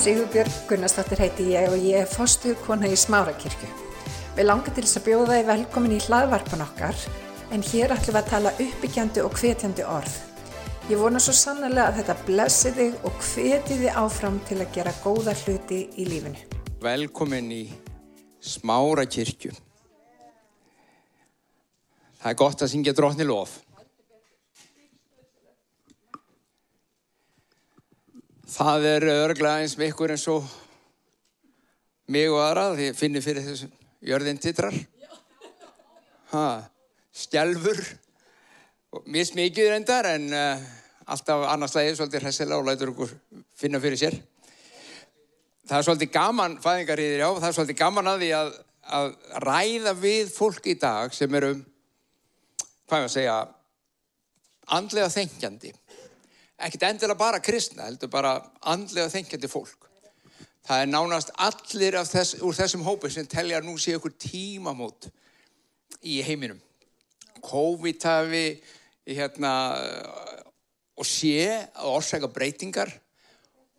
Sigurbjörg Gunnarsdóttir heiti ég og ég er fostu kona í Smárakirkju. Við langar til þess að bjóða þið velkomin í hlaðvarpan okkar en hér ætlum við að tala uppbyggjandi og hvetjandi orð. Ég vona svo sannlega að þetta blessi þig og hveti þið áfram til að gera góða hluti í lífinu. Velkomin í Smárakirkju. Það er gott að syngja drotni lof. Það er örglega eins með ykkur eins og mig og aðra því finnir fyrir þessu jörðin titrar. Stjálfur og mismikið reyndar en uh, alltaf annars lægið svolítið hressilega og lætur okkur finna fyrir sér. Það er svolítið gaman, fæðingarriðir já, það er svolítið gaman að því að, að ræða við fólk í dag sem eru, hvað er að segja, andlega þengjandi ekkert endilega bara kristna, heldur bara andlega þengjandi fólk. Það er nánast allir þess, úr þessum hópi sem telja nú sé okkur tímamót í heiminum. COVID hafi hérna, og sé að orsaka breytingar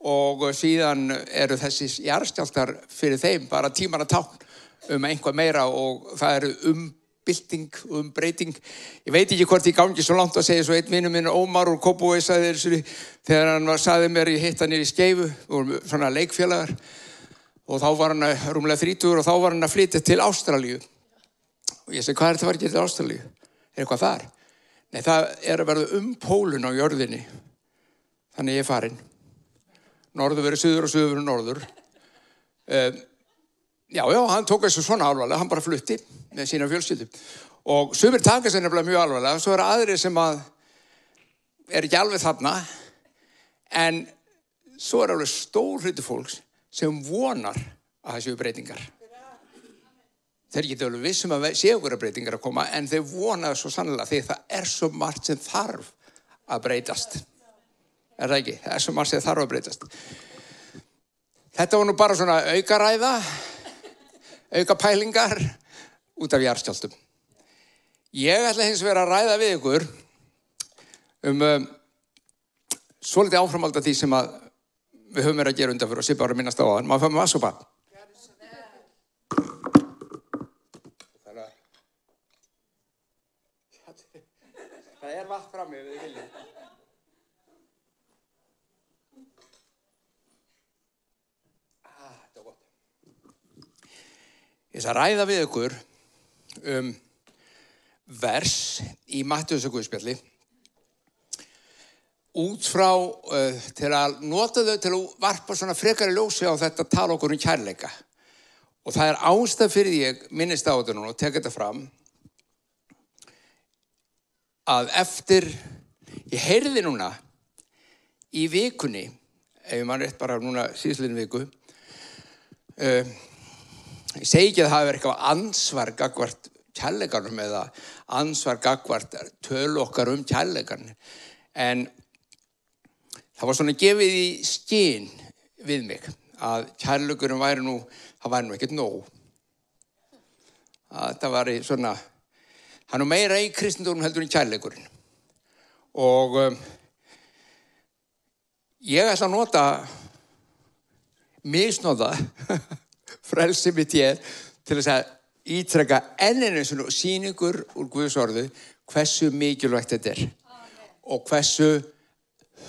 og síðan eru þessi jarstjáltar fyrir þeim bara tíman að tákn um einhvað meira og það eru um bylting og um breyting. Ég veit ekki hvort ég gangi svo langt að segja svo einn vinnu minn Ómar úr Kópúi sagði þessu þegar hann var, sagði mér ég hitt hann í skeifu, vorum svona leikfélagar og þá var hann rúmlega 30 og þá var hann að flytja til Ástralíu og ég segi hvað er þetta að að gera til Ástralíu? Er eitthvað þar? Nei það er að verða um pólun á jörðinni þannig ég er farin norður verið söður og söður verið norður um, Já, já, hann tók þessu svona alvarlega, hann bara flutti með sína fjölskyldum. Og sumir taka sér nefnilega mjög alvarlega, svo eru aðri sem að er ekki alveg þarna, en svo er alveg stór hluti fólks sem vonar að það séu breytingar. Þeir geta alveg vissum að séu að breytingar að koma, en þeir vona svo sannlega því það er svo margt sem þarf að breytast. Er það ekki? Það er svo margt sem þarf að breytast. Þetta var nú bara svona aukaræða auka pælingar út af jarðstjáltum. Ég ætla hins vegar að ræða við ykkur um, um svolítið áframald af því sem að við höfum verið að gera undan fyrir og sýpa ára minnast á aðan. Má það fá með vassopa? Það er vatn fram með við viljum. Ég ætla að ræða við ykkur um vers í Mattiðs og Guðspjalli út frá uh, til að nota þau til að varpa svona frekari ljósi á þetta tala okkur um kærleika. Og það er ástað fyrir ég minnist á þetta núna og tek þetta fram að eftir ég heyrði núna í vikunni ef mann rétt bara núna síðslegin viku uh, ég segi ekki að það hafi verið eitthvað ansvar gagvart kærleikanum eða ansvar gagvart töl okkar um kærleikan en það var svona gefið í skinn við mig að kærleikunum væri nú það væri nú ekkert nóg. Að það var svona hann er meira í kristendunum heldur en kærleikurinn. Og um, ég ætla að nota misnóða frelsi mitt ég til þess að ítrekka enninu svona síningur úr Guðsorðu hversu mikilvægt þetta er. Og hversu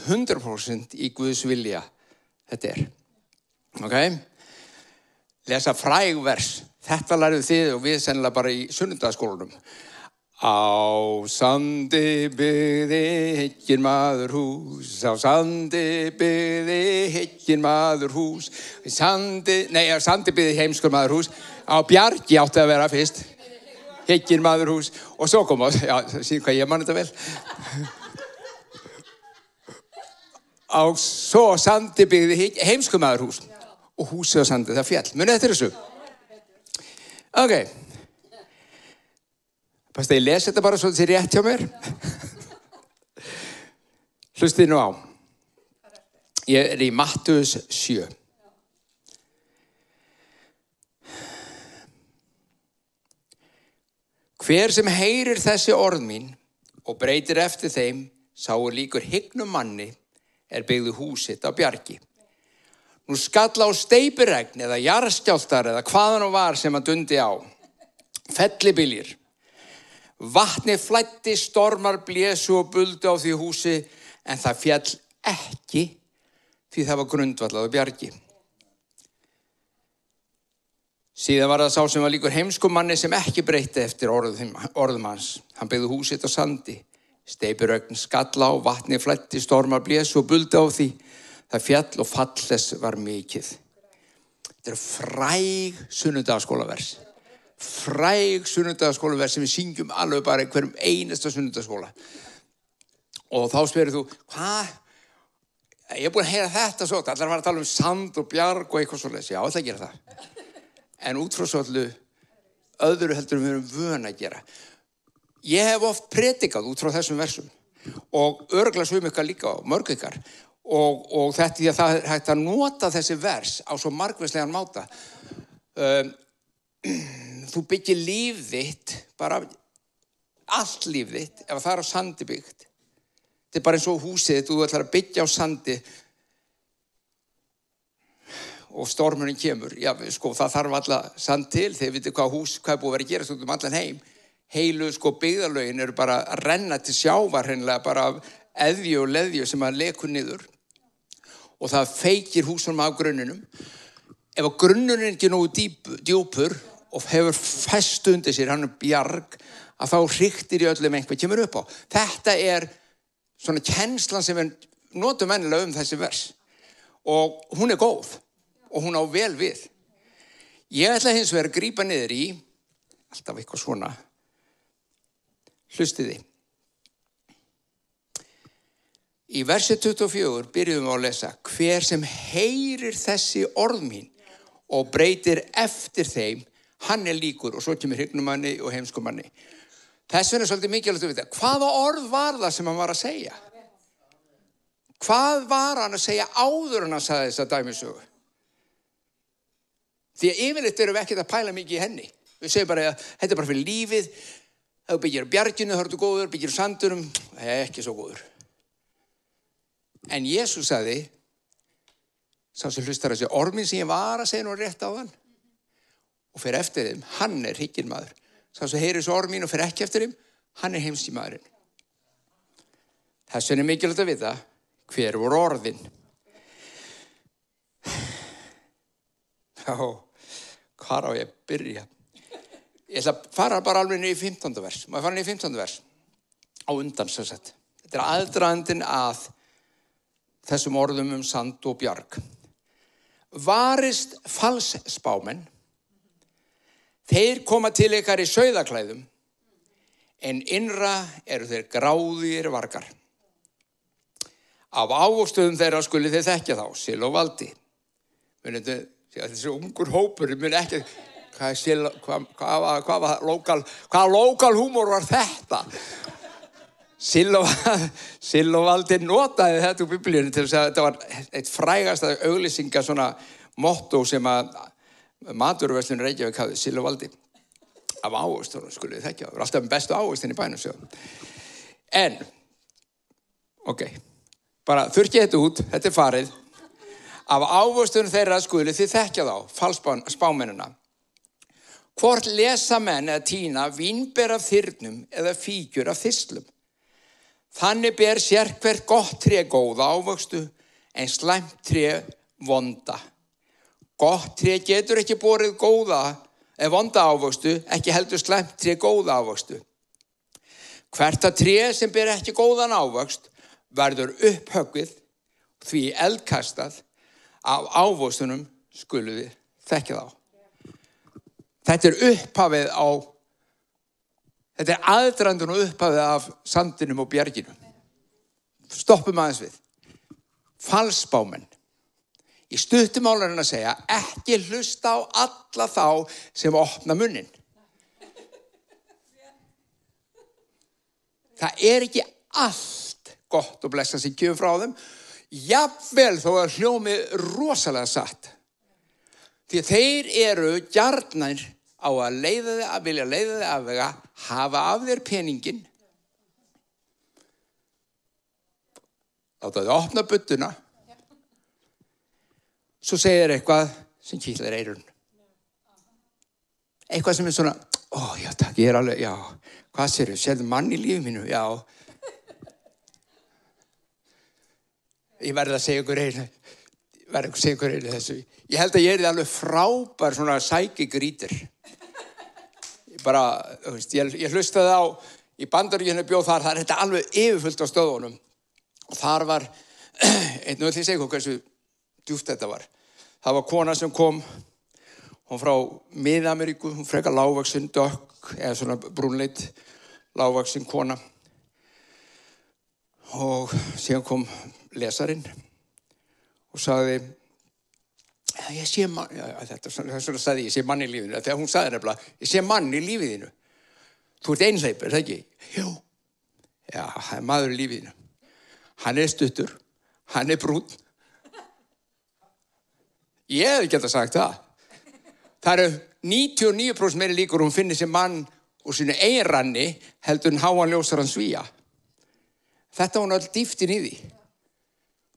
100% í Guðs vilja þetta er. Ok? Lesa frægvers þetta lærið þið og við sennilega bara í sunnundaskólunum Á sandi byggði hekkin maður hús, á sandi byggði hekkin maður hús, sandi, nei, á sandi byggði heimskur maður hús, á bjargi átti að vera fyrst, hekkin maður hús, og svo kom það, já, síðan hvað ég mann þetta vel, á svo sandi byggði heimskur maður hús, og húsið á sandi það fjall, munið er þessu? Ok. Fast að ég lesi þetta bara svolítið rétt hjá mér. Hlustið nú á. Ég er í Mattus 7. Hver sem heyrir þessi orð mín og breytir eftir þeim, sáu líkur hyggnum manni er byggðu húsitt á bjargi. Nú skalla á steipiregn eða jarðskjáltar eða hvaðan og var sem að dundi á. Fellibiljir. Vatni flætti, stormar, blésu og buldu á því húsi en það fjall ekki því það var grundvallað og bjargi. Síðan var það sá sem var líkur heimskumanni sem ekki breytti eftir orðum, orðum hans. Hann byggði húsitt á sandi, steipirögn skalla á, vatni flætti, stormar, blésu og buldu á því það fjall og falles var mikið. Þetta er fræg sunnudagaskólavers. Fræg sunnudagaskólavers sem við syngjum alveg bara hverjum einasta sunnudagaskóla. Og þá spyrir þú, hvað? Ég er búin að heyra þetta svo, allar var að tala um sand og bjarg og eitthvað svolítið. Já, það gera það. En út frá svolítið öðru heldur við erum vöna að gera. Ég hef oft predikað út frá þessum versum og örgla svum ykkar líka á mörg ykkar og, og þetta því að það er hægt að nota þessi vers á svo margverslegan máta um, þú byggir líf þitt bara allt líf þitt ef það er á sandi byggt. Þetta er bara eins og húsið þitt þú ætlar að byggja á sandi. Og stormurinn kemur. Já, sko, það þarf alltaf sand til. Þegar við veitum hvað hús, hvað er búið að vera að gera út um allan heim. Heilu sko byggðalögin eru bara að renna til sjávar hennilega bara af eðju og leðju sem að leku niður. Og það feikir húsunum af grunnunum. Ef að grunnunum er ekki nógu dýp, djúpur og hefur fest undir sér, hann er bjarg, að þá hryktir í öllum einhver kemur upp á. Þetta er svona kennslan sem við notum mennilega um þessi vers. Og hún er góð og hún á vel við. Ég ætla hins vegar að grípa niður í, alltaf eitthvað svona, hlustiði. Í versi 24 byrjum við að lesa hver sem heyrir þessi orð mín og breytir eftir þeim, hann er líkur og svo kemur hygnumanni og heimskumanni. Þess vegna er svolítið mikilvægt að vita, hvaða orð var það sem hann var að segja? Hvað var hann að segja áður en hann sagði þessa dæmisögu? Því að yfirleitt erum við ekkert að pæla mikið í henni. Við segjum bara að þetta er bara fyrir lífið, ef þú byggir bjarginu, þá ertu góður, byggir sandurum, það er ekki svo góður. En Jésús sagði, sá sem hlustar að segja, ormin sem ég var að segja nú rétt á hann og fyrir eftir þeim, hann er higgin maður. Sá sem heyrir svo ormin og fyrir ekki eftir þeim, hann er heimst í maðurinn. Þess vegna er mikilvægt að vita hver voru orðin. Já, hvað á ég að byrja? Ég ætla að fara bara alveg niður í 15. vers. Ég fara niður í 15. vers? Á undan, svo sett. Þetta er aðdraðandin að þessum orðum um sand og bjarg. Varist falsspámen, þeir koma til ykkar í sögðaklæðum, en innra eru þeir gráðir vargar. Af ávókstöðum þeirra skuli þeir þekkja þá, sil og valdi. Þetta er þessi ungur hópur, mun ekki, hvað, sil, hvað, hvað, hvað var lokal, hvað lokal húmor var þetta? Sillovaldi notaði þetta úr biblíunum til að þetta var eitt frægast að auglýsinga svona motto sem að maturverslun Reykjavík hafði, Sillovaldi af áherslu, skulle við þekkja það var alltaf bestu áherslu í bænum svo. en ok, bara þurkið þetta út þetta er farið af áherslu þeirra skuli þið þekkja þá falspámennina hvort lesa menn eða týna vínber af þyrnum eða fígjur af þyslum Þannig ber sér hvert gott tré góða ávöxtu en slæmt tré vonda. Gott tré getur ekki borið góða eða vonda ávöxtu, ekki heldur slæmt tré góða ávöxtu. Hvert að tré sem ber ekki góðan ávöxt verður upphöggvið því eldkastað af ávöxtunum skuluði þekkja þá. Þetta er upphafið á Þetta er aðdrandun og upphafið af sandinum og björginum. Stoppum aðeins við. Falsbámen. Í stuttumálurinn að segja ekki hlusta á alla þá sem opna munnin. Það er ekki allt gott og blessa sem kjöfum frá þeim. Jafnvel þó að hljómi rosalega satt. Því þeir eru gjarnær á að leiða þig að vilja leiða þig af vega, hafa af þér peningin láta þig opna byttuna svo segir eitthvað sem kýtlar eirun. Eitthvað sem er svona, ó já takk, ég er alveg, já, hvað sér þau, sér þau mann í lífið mínu, já. Ég verði að segja ykkur einu, verði að segja ykkur einu þessu. Ég held að ég er alveg frábær svona sækigrítir. Ég bara, þú veist, ég, ég hlustaði á, í bandaríkinu bjóð þar, það er þetta alveg yfirfullt á stöðunum. Og þar var, einn og því segja ykkur hversu djúft þetta var. Það var kona sem kom, hún frá Mið-Ameríku, hún frekar lágvaksinn dökk, eða svona brúnleitt lágvaksinn kona. Og síðan kom lesarin og sagði, ég sé mann, já, þetta er svona, svona sagði ég, sé mann í lífinu, þegar hún sagði nefnilega, ég sé mann í lífiðinu. Þú ert einhleipur, það ekki? Jú. Já, það er maður í lífiðinu. Hann er stuttur, hann er brún, Ég hef ekki alltaf sagt það. Það eru 99% meiri líkur hún finnir sem mann úr sínu einranni heldur hún háan ljósar hann svíja. Þetta hún öll dýftin í því.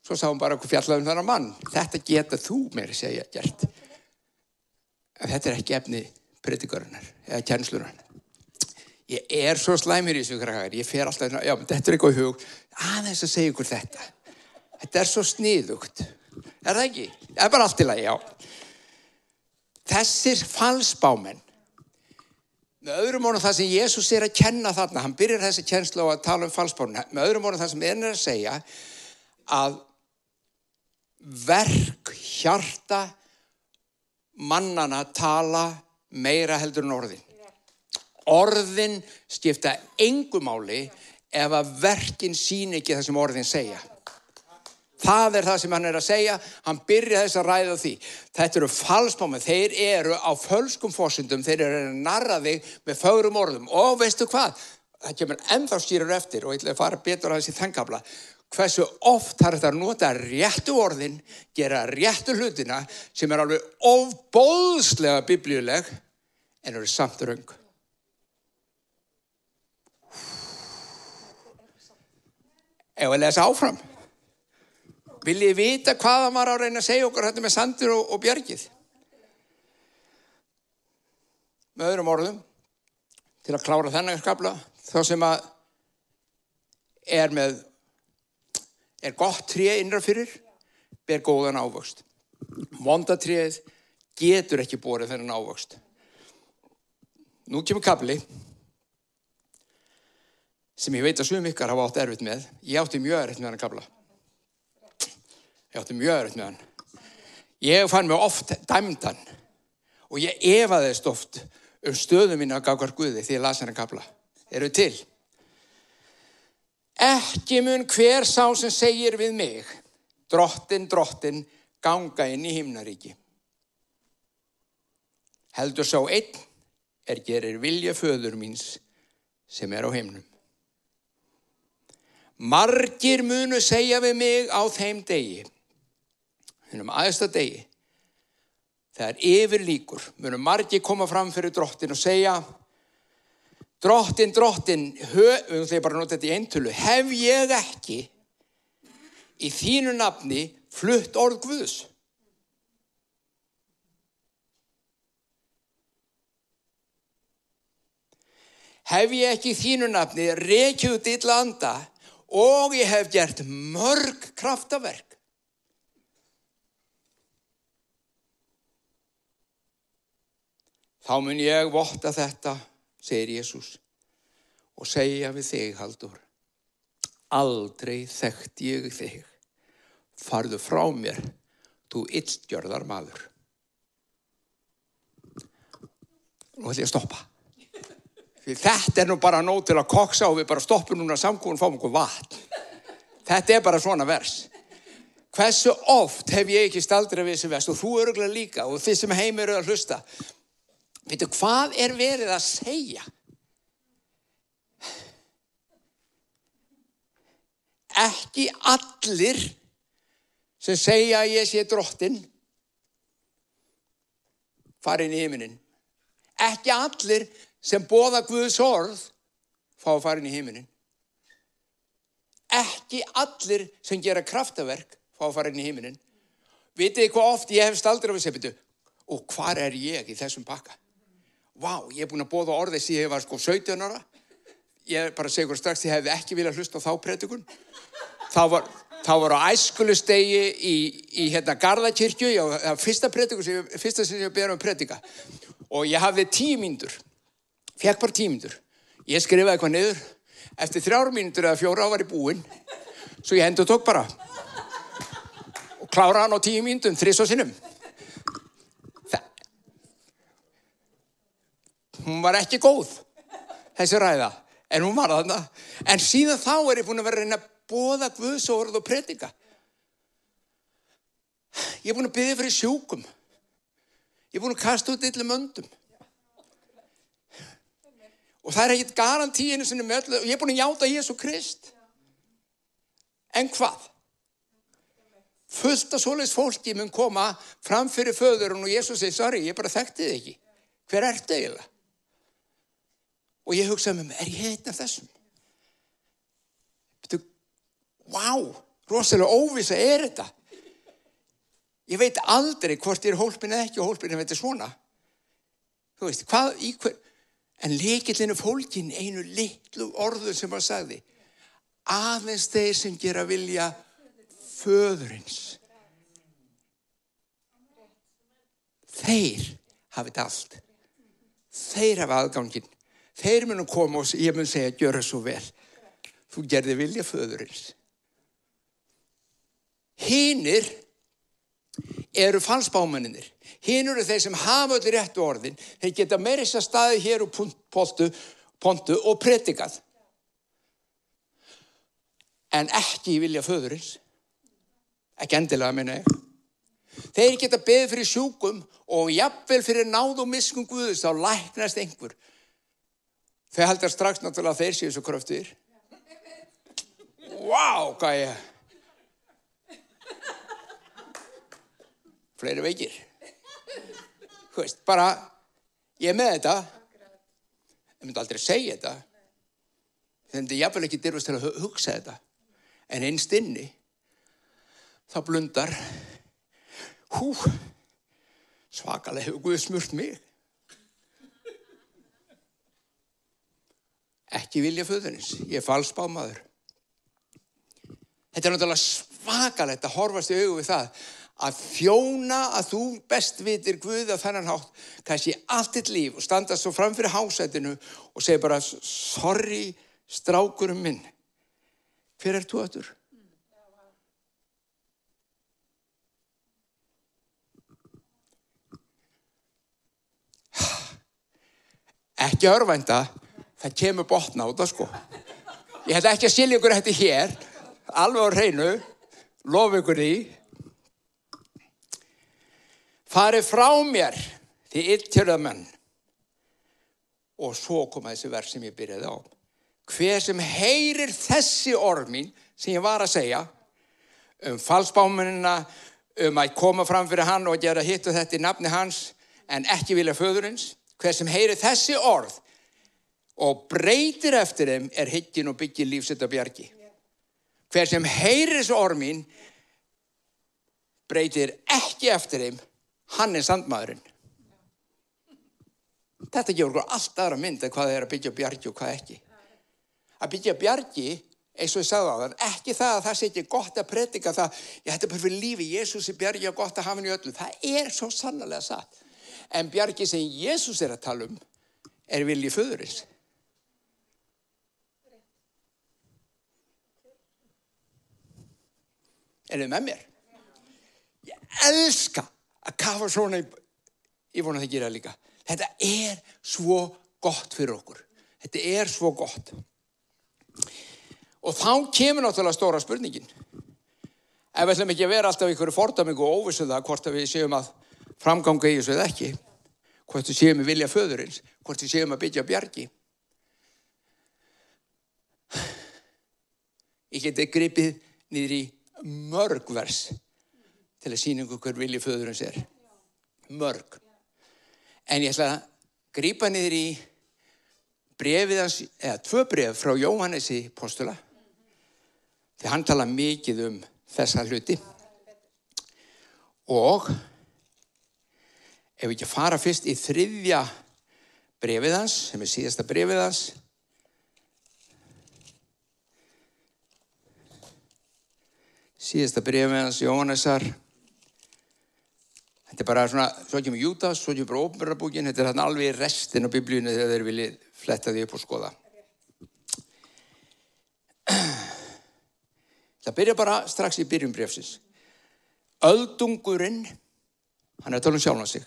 Svo sá hún bara hvað fjallaðum þennan mann. Þetta geta þú meiri segja gert. En þetta er ekki efni predikarinnar eða kjænslunar. Ég er svo slæmir í þessu krakkar. Ég fer alltaf, já, þetta er eitthvað í hug. Aðeins að segja ykkur þetta. Þetta er svo sniðugt. Er það ekki? Það er bara allt í lagi, já. Þessir falsbámen, með öðrum orðum það sem Jésús er að kenna þarna, hann byrjar þessi kennslu á að tala um falsbámen, með öðrum orðum það sem er að segja að verk, hjarta, mannana tala meira heldur en orðin. Orðin skipta engumáli ef að verkin sín ekki það sem orðin segja. Það er það sem hann er að segja, hann byrja þess að ræða því. Þetta eru falsmámið, þeir eru á fölskum fórsundum, þeir eru að narra þig með fögrum orðum og veistu hvað, það kemur ennþá skýrur eftir og ég ætla að fara betur að þessi þengabla, hversu oft þarf þetta að nota réttu orðin, gera réttu hlutina sem er alveg ofbóðslega biblíuleg en eru samt raung. Ef að lesa áfram. Viljið vita hvaða maður á að reyna að segja okkur þetta með sandur og, og björgið? Með öðrum orðum, til að klára þennan skabla, þá sem að er með, er gott tré innra fyrir, ber góðan ávöxt. Mondatréð getur ekki borið þennan ávöxt. Nú kemur kabli sem ég veit að sum ykkar hafa átt erfitt með. Ég átti mjög erfitt með þennan kabla. Ég átti mjög öðruð með hann. Ég fann mig oft dæmdan og ég efaðist oft um stöðum mín að gafkar Guði því ég las hennar kapla. Eru til? Ekki mun hver sá sem segir við mig, drottin, drottin, ganga inn í himnaríki. Heldur sá einn er gerir vilja föður míns sem er á himnum. Margir munu segja við mig á þeim degi hennum aðesta degi, þegar yfir líkur, munum margi koma fram fyrir drottin og segja, drottin, drottin, við ætlum bara nota þetta í eintölu, hef ég ekki í þínu nafni flutt orð Guðs? Hef ég ekki í þínu nafni reykjuð dill anda og ég hef gert mörg kraftaverk? Þá mun ég votta þetta, segir Jésús, og segja við þig, Haldur, aldrei þekkt ég þig, farðu frá mér, þú illgjörðar maður. Nú ætlum ég að stoppa. Því þetta er nú bara nóg til að koksa og við bara stoppum núna samkóðun og fáum okkur vatn. Þetta er bara svona vers. Hversu oft hef ég ekki staldrið við þessi vers og þú öruglega líka og þið sem heim eru að hlusta. Veitu, hvað er verið að segja? Ekki allir sem segja að ég sé drottin farin í heiminin. Ekki allir sem bóða Guðs orð fá að farin í heiminin. Ekki allir sem gera kraftaverk fá að farin í heiminin. vitið hvað oft ég hef staldra við sepitu og hvar er ég í þessum pakka vá, ég er búin að bóða orðið síðan ég var sko 17 ára. Ég bara segur strax ég hefði ekki viljað hlusta á þá predikun. Þá var, þá var á æskulustegi í, í hérna Garðakirkju það var fyrsta predikun sem ég, fyrsta sem ég ber um predika. Og ég hafði tíu mínútur fekk bara tíu mínútur. Ég skrifaði eitthvað niður. Eftir þrjára mínútur eða fjóra var ég búinn. Svo ég endur tók bara. Og klára hann á tíu mínútum þrís og sinnum hún var ekki góð þessi ræða, en hún var þarna. En síðan þá er ég búin að vera að reyna að bóða Guðs orð og predika. Ég er búin að byggja fyrir sjúkum. Ég er búin að kasta út yllum öndum. Og það er ekkit garantíinu sem er með öllu. Og ég er búin að játa Jésu Krist. En hvað? fullt af svoleiðs fólki mun koma fram fyrir föður og Jésu segi, sorry, ég bara þekkti þið ekki. Hver ert þið eiginlega? Og ég hugsaði með mig, er ég einn af þessum? Veitu, wow, rosalega óvisa er þetta. Ég veit aldrei hvort ég er hólpin eða ekki og hólpin er þetta svona. Þú veist, hvað í hver, en leikillinu fólkin einu litlu orðu sem hann sagði, aðeins þeir sem gera vilja föðurins. Þeir hafið allt. Þeir hafa aðgangin þeir munum koma og ég mun segja gjöra svo vel. Þú gerði vilja föðurins. Hinnir eru falsbámaninir hinn eru þeir sem hafa öll réttu orðin. Þeir geta meirins að staði hér og pontu, pontu og predikað. En ekki vilja föðurins. Ekki endilega minna ég. Þeir geta beðið fyrir sjúkum og jafnvel fyrir náð og miskun Guðus þá læknast einhver Þau haldar strax náttúrulega að þeir séu svo kröftir. Wow, hvað ég... Fleiri veikir. Þú veist, bara, ég er með þetta. Ég myndi aldrei segja þetta. Þegar ég jafnvel ekki dyrfast til að hugsa þetta. En einst inni, þá blundar, hú, svakalega hefur Guð smurt mig. Ekki vilja föðunins, ég er falsbámaður. Þetta er náttúrulega svakalegt að horfast í augu við það að þjóna að þú best vitir Guða þennan hátt kannski allt þitt líf og standa svo fram fyrir hásætinu og segja bara sorry strákurum minn hver er þú öttur? Ekki örvænda það kemur botna út af sko. Ég ætla ekki að skilja ykkur þetta hér, alveg á hreinu, lof ykkur því. Farið frá mér því ylltjörða menn. Og svo koma þessi verð sem ég byrjaði á. Hver sem heyrir þessi ormin sem ég var að segja um falsbámunina, um að koma fram fyrir hann og gera hitt og þetta í nafni hans en ekki vilja föðurins. Hver sem heyrir þessi orð og breytir eftir þeim er higgin og byggir lífsett á bjargi. Hver sem heyrir þessu ormin breytir ekki eftir þeim, hann er sandmaðurinn. Þetta gefur okkur allt aðra mynd að hvað er að byggja bjargi og hvað ekki. Að byggja bjargi, eins og ég sagði á þann, ekki það að það sé ekki gott að predika það, ég hætti bara fyrir lífi, Jésús er bjargi og gott að hafa henni öllu. Það er svo sannlega satt. En bjargi sem Jésús er að tala um er viljið föðurins. Er þið með mér? Ég elska að kafa svona í, ég vona það gera líka. Þetta er svo gott fyrir okkur. Þetta er svo gott. Og þá kemur náttúrulega stóra spurningin. Ef við ætlum ekki að vera alltaf ykkur fordaming og óvissuða um hvort við séum að framganga í þessu eða ekki, hvort við séum að vilja föðurins, hvort við séum að byggja bjargi. Ég geti gripið niður í mörg vers til að sína ykkur hver vilji föðurins er. Mörg. En ég ætla að grýpa niður í brefið hans, eða tvö bref frá Jóhannesi postula. Því hann tala mikið um þessa hluti. Og ef við ekki fara fyrst í þriðja brefið hans, sem er síðasta brefið hans, síðasta brefið hans, Jóhannesar, þetta er bara svona, svo kemur Jútas, svo kemur óperabúkin, þetta er þarna alveg restin á biblíunni þegar þeir viljið fletta því upp og skoða. Það byrja bara strax í byrjum brefsins. Öldungurinn, hann er að tala um sjálfna sig,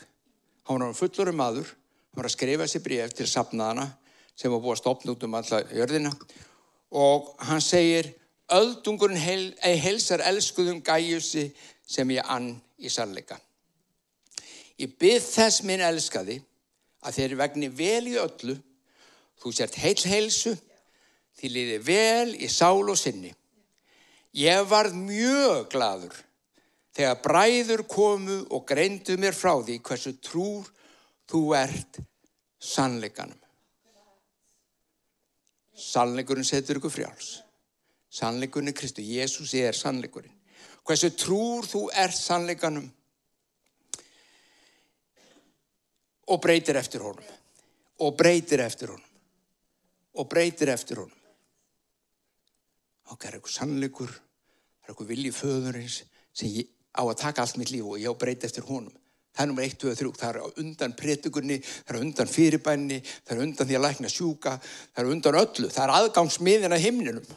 hann var fullur um maður, hann var að skrifa sér bref til sapnaðana sem var búið að stopna út um alla jörðina og hann segir, öldungurinn heil, heilsar elskuðum gæjusi sem ég ann í sannleika. Ég byrð þess minn elskaði að þeir vegni vel í öllu, þú sért heil heilsu, því liði vel í sál og sinni. Ég varð mjög gladur þegar bræður komu og greindu mér frá því hversu trúr þú ert sannleikanum. Sannleikurinn setur ykkur frjáls. Sannleikurinn er Kristu. Jésús er sannleikurinn. Hversu trúr þú ert sannleikanum og breytir eftir honum. Og breytir eftir honum. Og breytir eftir honum. Það er eitthvað sannleikur, það er eitthvað vilji föðurins sem ég á að taka allt mitt líf og ég á breyti eftir honum. Það er nummer 1, 2, 3, það er undan prétugunni, það er undan fyrirbænni, það er undan því að lækna sjúka, það er undan öllu, það er aðgangsmiðin að himninum.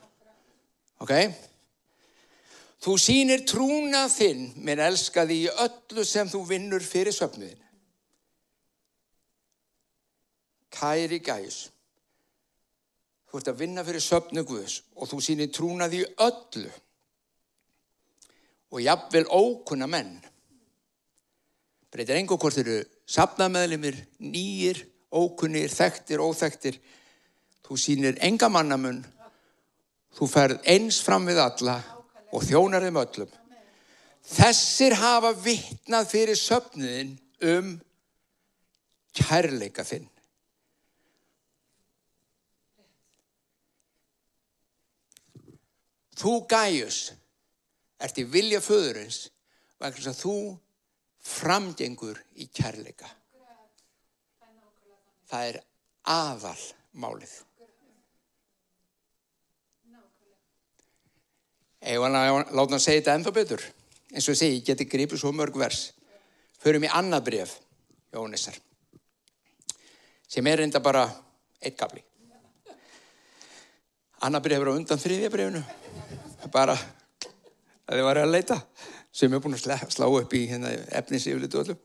Ok? Þú sínir trúna þinn, minn elskaði í öllu sem þú vinnur fyrir söfnuðin. Kæri gæs, þú ert að vinna fyrir söfnu Guðs og þú sínir trúna því öllu og jafnvel ókunna menn. Breytir engu hvort eru sapnameðlimir, nýjir, ókunnir, þekktir, óþekktir. Þú sýnir enga mannamun, þú ferð eins fram við alla og þjónar þeim öllum. Þessir hafa vittnað fyrir söpniðin um kærleika þinn. Þú gæjus ert í vilja föðurins vegna að þú framgengur í kærleika. Það er aðal málið. Eða láta hann segja þetta ennþá betur. og ég segi, ég geti gripið svo mörg vers. Förum í annað bref, Jónissar, sem er reynda bara eitt gafli. Annað bref er á undan þriðja brefinu. Bara að þið varu að leita sem er búin að slá upp í hérna, efnis yfirleitu öllum.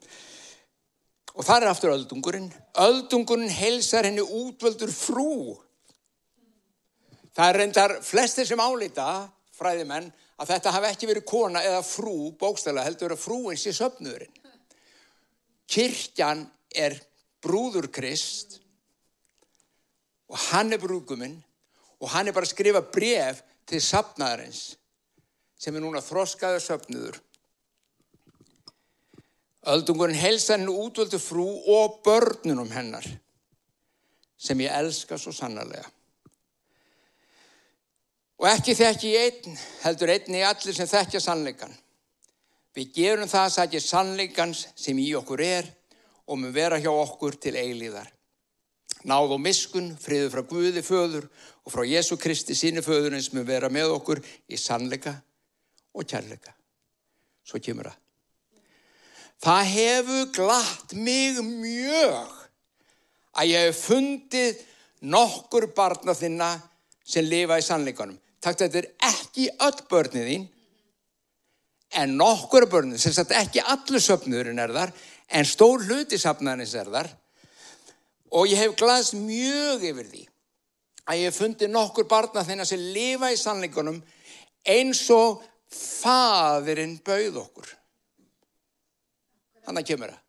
Og það er aftur öldungurinn. Öldungurinn heilsar henni útvöldur frú. Það er reyndar flestir sem álita, fræðimenn, að þetta hafi ekki verið kona eða frú, bókstæla heldur að frúin sé söpnurinn. Kirkjan er brúður Krist og hann er brúguminn og hann er bara að skrifa bref til sapnaðarins sem er núna þroskaður söpnuður. Öldungurinn helsa henni útvöldu frú og börnunum hennar sem ég elska svo sannarlega. Og ekki þekki ég einn, heldur einn í allir sem þekkja sannleikan. Við gerum það að sækja sannleikans sem í okkur er og mun vera hjá okkur til eilíðar. Náð og miskun, friður frá Guði föður og frá Jésu Kristi síni föðurins mun vera með okkur í sannleika og kærleika. Svo kemur það. Það hefur glatt mig mjög að ég hef fundið nokkur barna þinna sem lifa í sannleikanum. Takk þetta er ekki öll börnið þín, en nokkur börnið, sagt ekki allur söpnurinn er þar, en stór hluti sapnaðinins er þar. Og ég hef glaðst mjög yfir því að ég hef fundið nokkur barna þinna sem lifa í sannleikanum eins og Fadirinn bauð okkur. Þannig kemur það.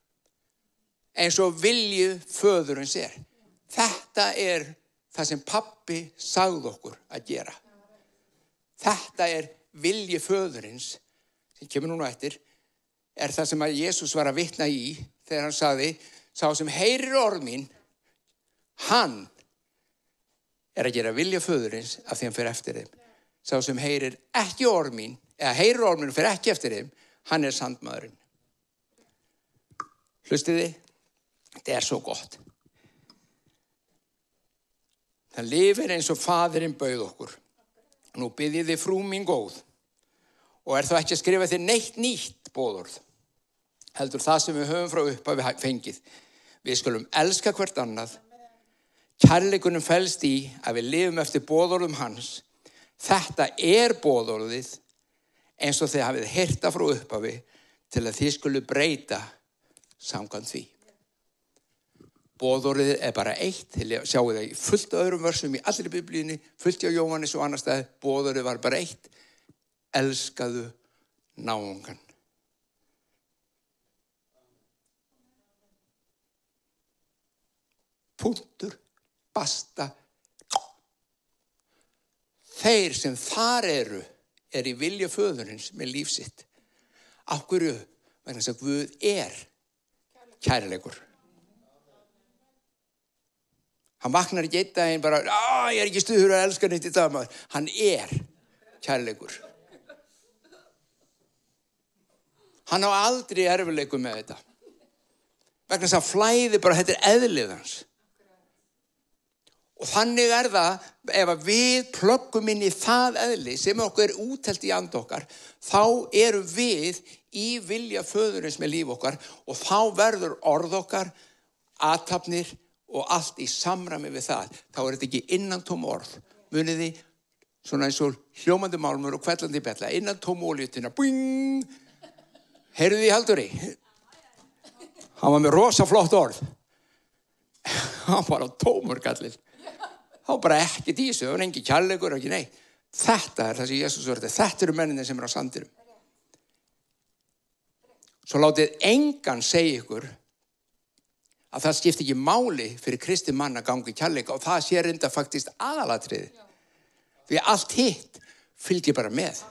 Eins og vilju föðurinn sér. Þetta er það sem pappi sagð okkur að gera. Þetta er vilji föðurins sem kemur núna eftir er það sem að Jésús var að vitna í þegar hann saði sá sem heyrir orð mín hann er að gera vilja föðurins af því hann fyrir eftir þeim. Sá sem heyrir ekki orð mín eða heyrur orminu fyrir ekki eftir þeim, hann er sandmaðurinn. Hlustiði, þetta er svo gott. Það lifir eins og fadirinn bauð okkur. Nú byrðið þið frú mín góð og er það ekki að skrifa þér neitt nýtt bóðorð. Heldur það sem við höfum frá upp að við fengið. Við skulum elska hvert annað. Kærleikunum fælst í að við lifum eftir bóðorðum hans. Þetta er bóðorðið eins og þið hafið hirta frá upphafi til að þið skulu breyta samkvæmt því. Bóðorðið er bara eitt, sjáu það í fullt öðrum versum í allir biblíðinni, fullt á Jóhannes og annar stað, bóðorðið var bara eitt, elskaðu náungan. Puntur, basta. Þeir sem þar eru, er í vilja föðurins með lífsitt. Akkurju, vegna þess að Guð er kærleikur. Hann vaknar ekki eitt daginn bara, að ég er ekki stuður að elska nýtt í dag maður. Hann er kærleikur. Hann á aldrei erfileikum með þetta. Vegna þess að flæði bara, þetta er eðlið hans. Og þannig er það, ef við plöggum inn í það eðli sem okkur er útelt í and okkar, þá eru við í vilja föðurins með líf okkar og þá verður orð okkar, aðtapnir og allt í samrami við það. Þá er þetta ekki innan tóm orð. Muniði, svona eins og hljómandi málmur og kvellandi betla, innan tóm óljutina, heyrðu því halduri. Hann var með rosa flott orð. Hann var á tómur kallið þá bara ekki dísu, það var engi kjallegur ekki neitt. Þetta er það sem Jésús verði, þetta eru menninni sem eru á sandirum. Svo látið engan segja ykkur að það skipti ekki máli fyrir kristi mann að gangi kjallega og það sé reynda faktist aðalatriði. Því allt hitt fylgir bara með.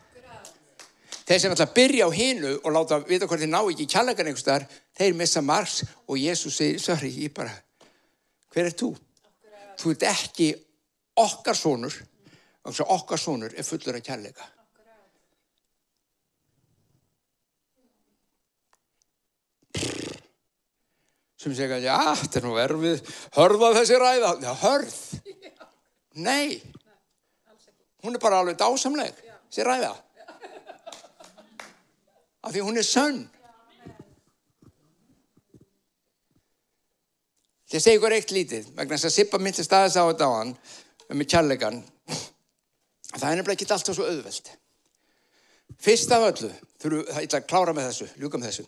Þeir sem ætla að byrja á hinu og láta vita hvort þið ná ekki kjallegan einhverstaðar, þeir missa margs og Jésús segir, sorry, ég bara, hver er þú? Þú ert ekki okkar sónur okkar sónur er fullur af kærleika sem segja já, þetta er nú erfið hörða þessi ræða. Já, hörð? Nei. Hún er bara alveg dásamleg þessi ræða. Af því hún er sönn. Ég segi ykkur eitt lítið, vegna þess að Sippa myndist aðeins á þetta á hann með kjallegan það er nefnilega ekki alltaf svo auðveld fyrst af öllu þurfu, það er að klára með þessu, ljúka með þessu.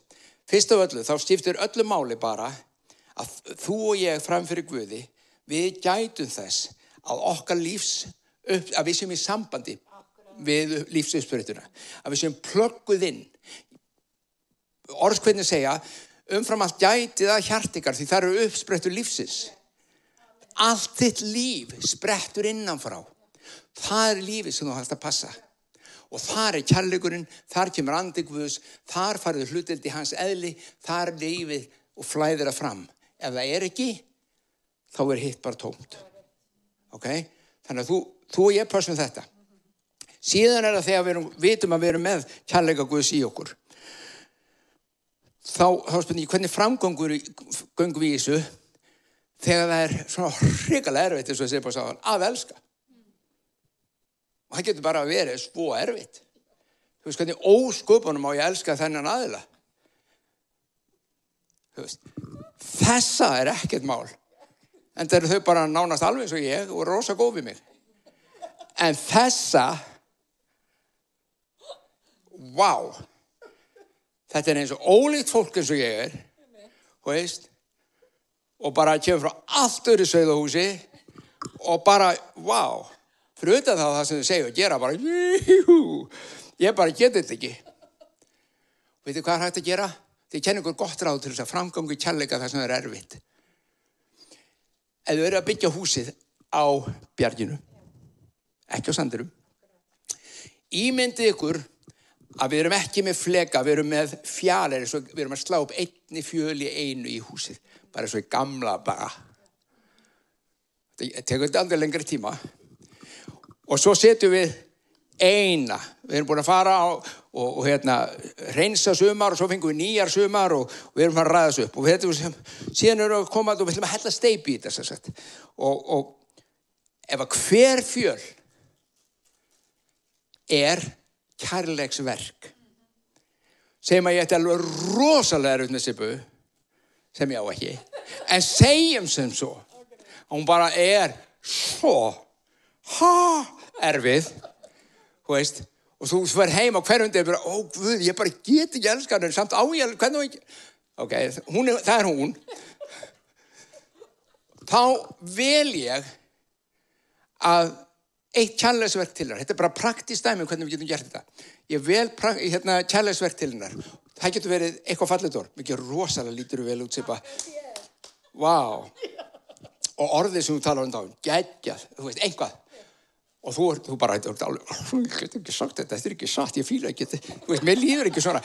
Fyrst af öllu, þá stiftir öllu máli bara að þú og ég framfyrir Guði, við gætum þess að okkar lífs upp, að við sem í sambandi við lífsuppspyrituna að við sem plögguð inn orðskveitni segja umfram allt gætið að hjartikar því það eru uppsprettur lífsins allt þitt líf sprettur innanfrá. Það er lífið sem þú hægt að passa. Og þar er kærleikurinn, þar kemur andegvus, þar farið hlutildi hans eðli, þar er lífið og flæðir það fram. Ef það er ekki, þá er hitt bara tómt. Ok? Þannig að þú, þú og ég passum þetta. Síðan er það þegar við erum, vitum að við erum með kærleika Guðs í okkur. Þá, þá spennir ég, hvernig framgöngur göngum við í þessu? þegar það er svona hrigalega erfitt eins og þessi búið að að elska og það getur bara að vera svo erfitt þú veist hvernig ósköpunum á ég elska þennan aðila veist, þessa er ekkert mál en það eru þau bara nánast alveg eins og ég og rosa góð við mig en þessa wow þetta er eins og ólíkt fólk eins og ég er og veist og bara kemur frá allt öru sögðahúsi og bara, wow, fyrir það það sem þau segja og gera bara, jú, ég bara geti þetta ekki. Veitu hvað er hægt að gera? Þið kennir ykkur gott ráð til þess að framgangu kjallega það sem er erfitt. Ef þau eru að byggja húsið á bjarginu, ekki á sandurum, ímyndið ykkur að við erum ekki með fleka, við erum með fjalir, við erum að slá upp einni fjöl í einu í húsið bara svo í gamla bara þetta tekur aldrei lengri tíma og svo setjum við eina Við erum búin að fara á, og, og hérna, reynsa sumar og svo fengum við nýjar sumar og, og við erum að ræða þessu upp. Og við þetta, síðan erum við að koma og við ætlum að hella steipi í þetta, sagt. Og, og ef að hver fjöl er kærleiksverk, segjum að ég ætti alveg rosalega erut með Sipu, sem ég á ekki, en segjum sem svo, að hún bara er svo, ha, erfið, þú veist, og þú fyrir heim á hverjum og ó, guð, ég bara get ekki elskar henni samt á ég, hvernig ekki ok, er, það er hún. Þá vel ég að eitt kjærleisverk til hennar, þetta er bara praktist dæmi um hvernig við getum gert þetta. Ég vel hérna, kjærleisverk til hennar. Það getur verið eitthvað fallitor mikið rosalega lítur við vel út sér bara wow og orðið sem þú tala um þá geggjað, þú veist, einhvað og þú, þú bara, þú get ekki sagt þetta, þetta er ekki satt, ég fýla ekki þetta, þú veist, mér líður ekki svona.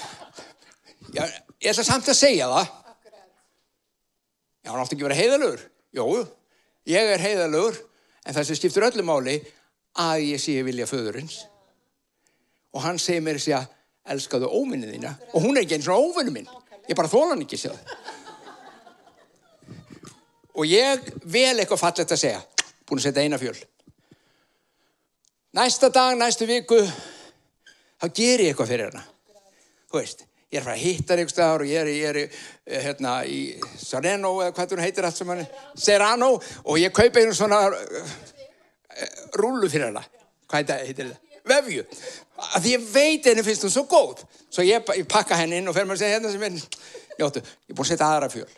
Já, ég ætla samt að segja það. Já, hann átti ekki að vera heiðalögur. Jó, ég er heiðalögur, en það sem skiptur öllu máli að ég sé vilja föðurins. Og hann segir mér að elskaðu óminnið þína og hún er ekki eins og óvinnu minn. Ég bara þóla hann ekki sér. Og ég vel eitthvað fallet að segja, búin að setja eina fjöl næsta dag, næstu viku þá ger ég eitthvað fyrir hana. Þú veist, ég er frá að hitta einhver staðar og ég er, ég er eh, hérna í Sereno eða hvað hún heitir allt sem hann Serrano og ég kaupa einu svona uh, rúlu fyrir hana. Hvað heitir þetta? Vefju. Að því ég veit henni finnst hún svo góð. Svo ég, ég pakka henni inn og fer maður að segja hérna sem er njóttu, ég er búin að setja aðra fjöl.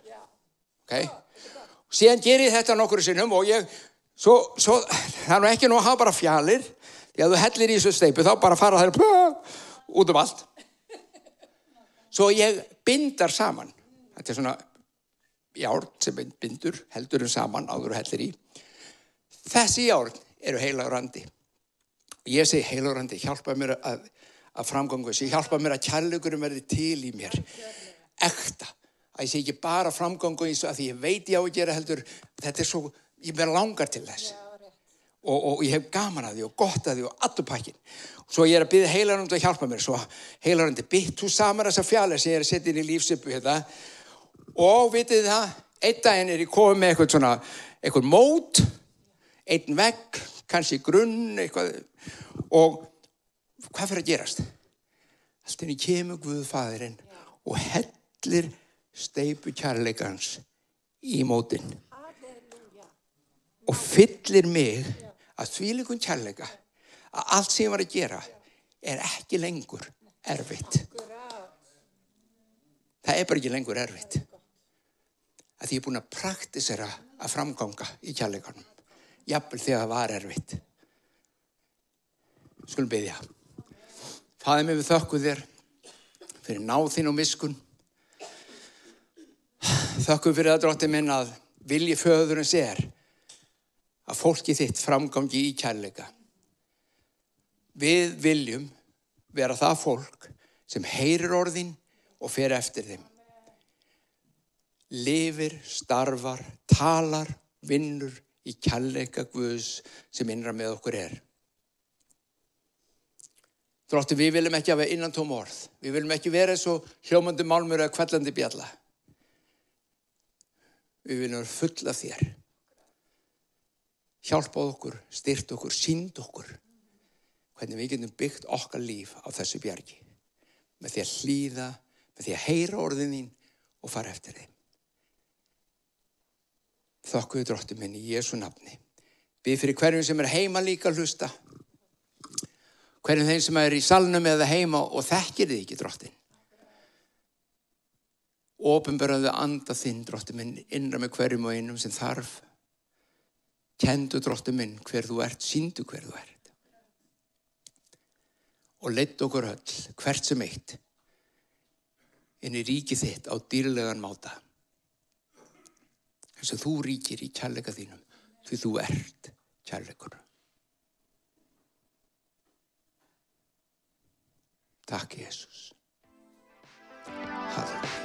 Ok? Og síðan ger ég þetta nokkur sinnum og ég svo, svo það er nú ekki nú að hafa bara fjalir að þú hellir í þessu steipu þá bara fara þær út um allt. Svo ég bindar saman. Þetta er svona járn sem bindur heldurum saman áður og hellir í. Þessi járn eru heilagurandi ég segi heilagurandi hjálpa mér að, að framgangu þessi hjálpa mér að kærleikurum verði til í mér. Ekta. Að ég segi ekki bara framgangu og að því ég veit ég á að gera heldur. Þetta er svo, ég verð langar til þess og, og ég hef gaman að því og gott að því og allur pakkin svo ég er að byggja heilarund að hjálpa mér. Svo heilarundi bytt þú samar þessa fjallir sem ég er að setja inn í lífsöpu hérna. og vitið það einn daginn er ég komið með eitthvað svona eitthvað mót einn vegg, kannski grunn eitthvað. Og hvað fyrir að gerast? Allt inn í kemur Guðfæðirinn og hellir steipu kærleikans í mótin og fyllir mig að þvílikun kærleika að allt sem ég var að gera er ekki lengur erfitt. Það er bara ekki lengur erfitt. Að ég er búin að praktisera að framganga í kærleikanum. Jafnvel þegar það var erfitt. Skulum byggja. Fæði mig við þökku þér fyrir náð þín og miskun. Þökku fyrir að drótti minn að vilji föðurins er að fólki þitt framgangi í kærleika. Við viljum vera það fólk sem heyrir orðin og fer eftir þeim. Livir, starfar, talar, vinnur í kærleika Guðs sem innra með okkur er. Þróttu við viljum ekki hafa innan tóm orð. Við viljum ekki vera svo hljómandi málmur eða kvellandi bjalla. Við viljum vera fulla þér hjálpað okkur, styrt okkur, sínd okkur hvernig við getum byggt okkar líf á þessu bjargi með því að hlýða, með því að heyra orðin þín og fara eftir þeim. Þokkuðu dróttum minn í Jésu nafni. Við fyrir hverjum sem er heima líka hlusta, hverjum þeim sem er í salnum eða heima og þekkir þið ekki dróttin. Ópenbaraðu anda þinn dróttum minn innra með hverjum og einum sem þarf Kendu dróttu minn hver þú ert, síndu hver þú ert. Og leitt okkur öll, hvert sem eitt, inn í ríki þitt á dýrlegan máta. Þess að þú ríkir í kærleika þínum, því þú ert kærleikur. Takk Jésús. Halleluja.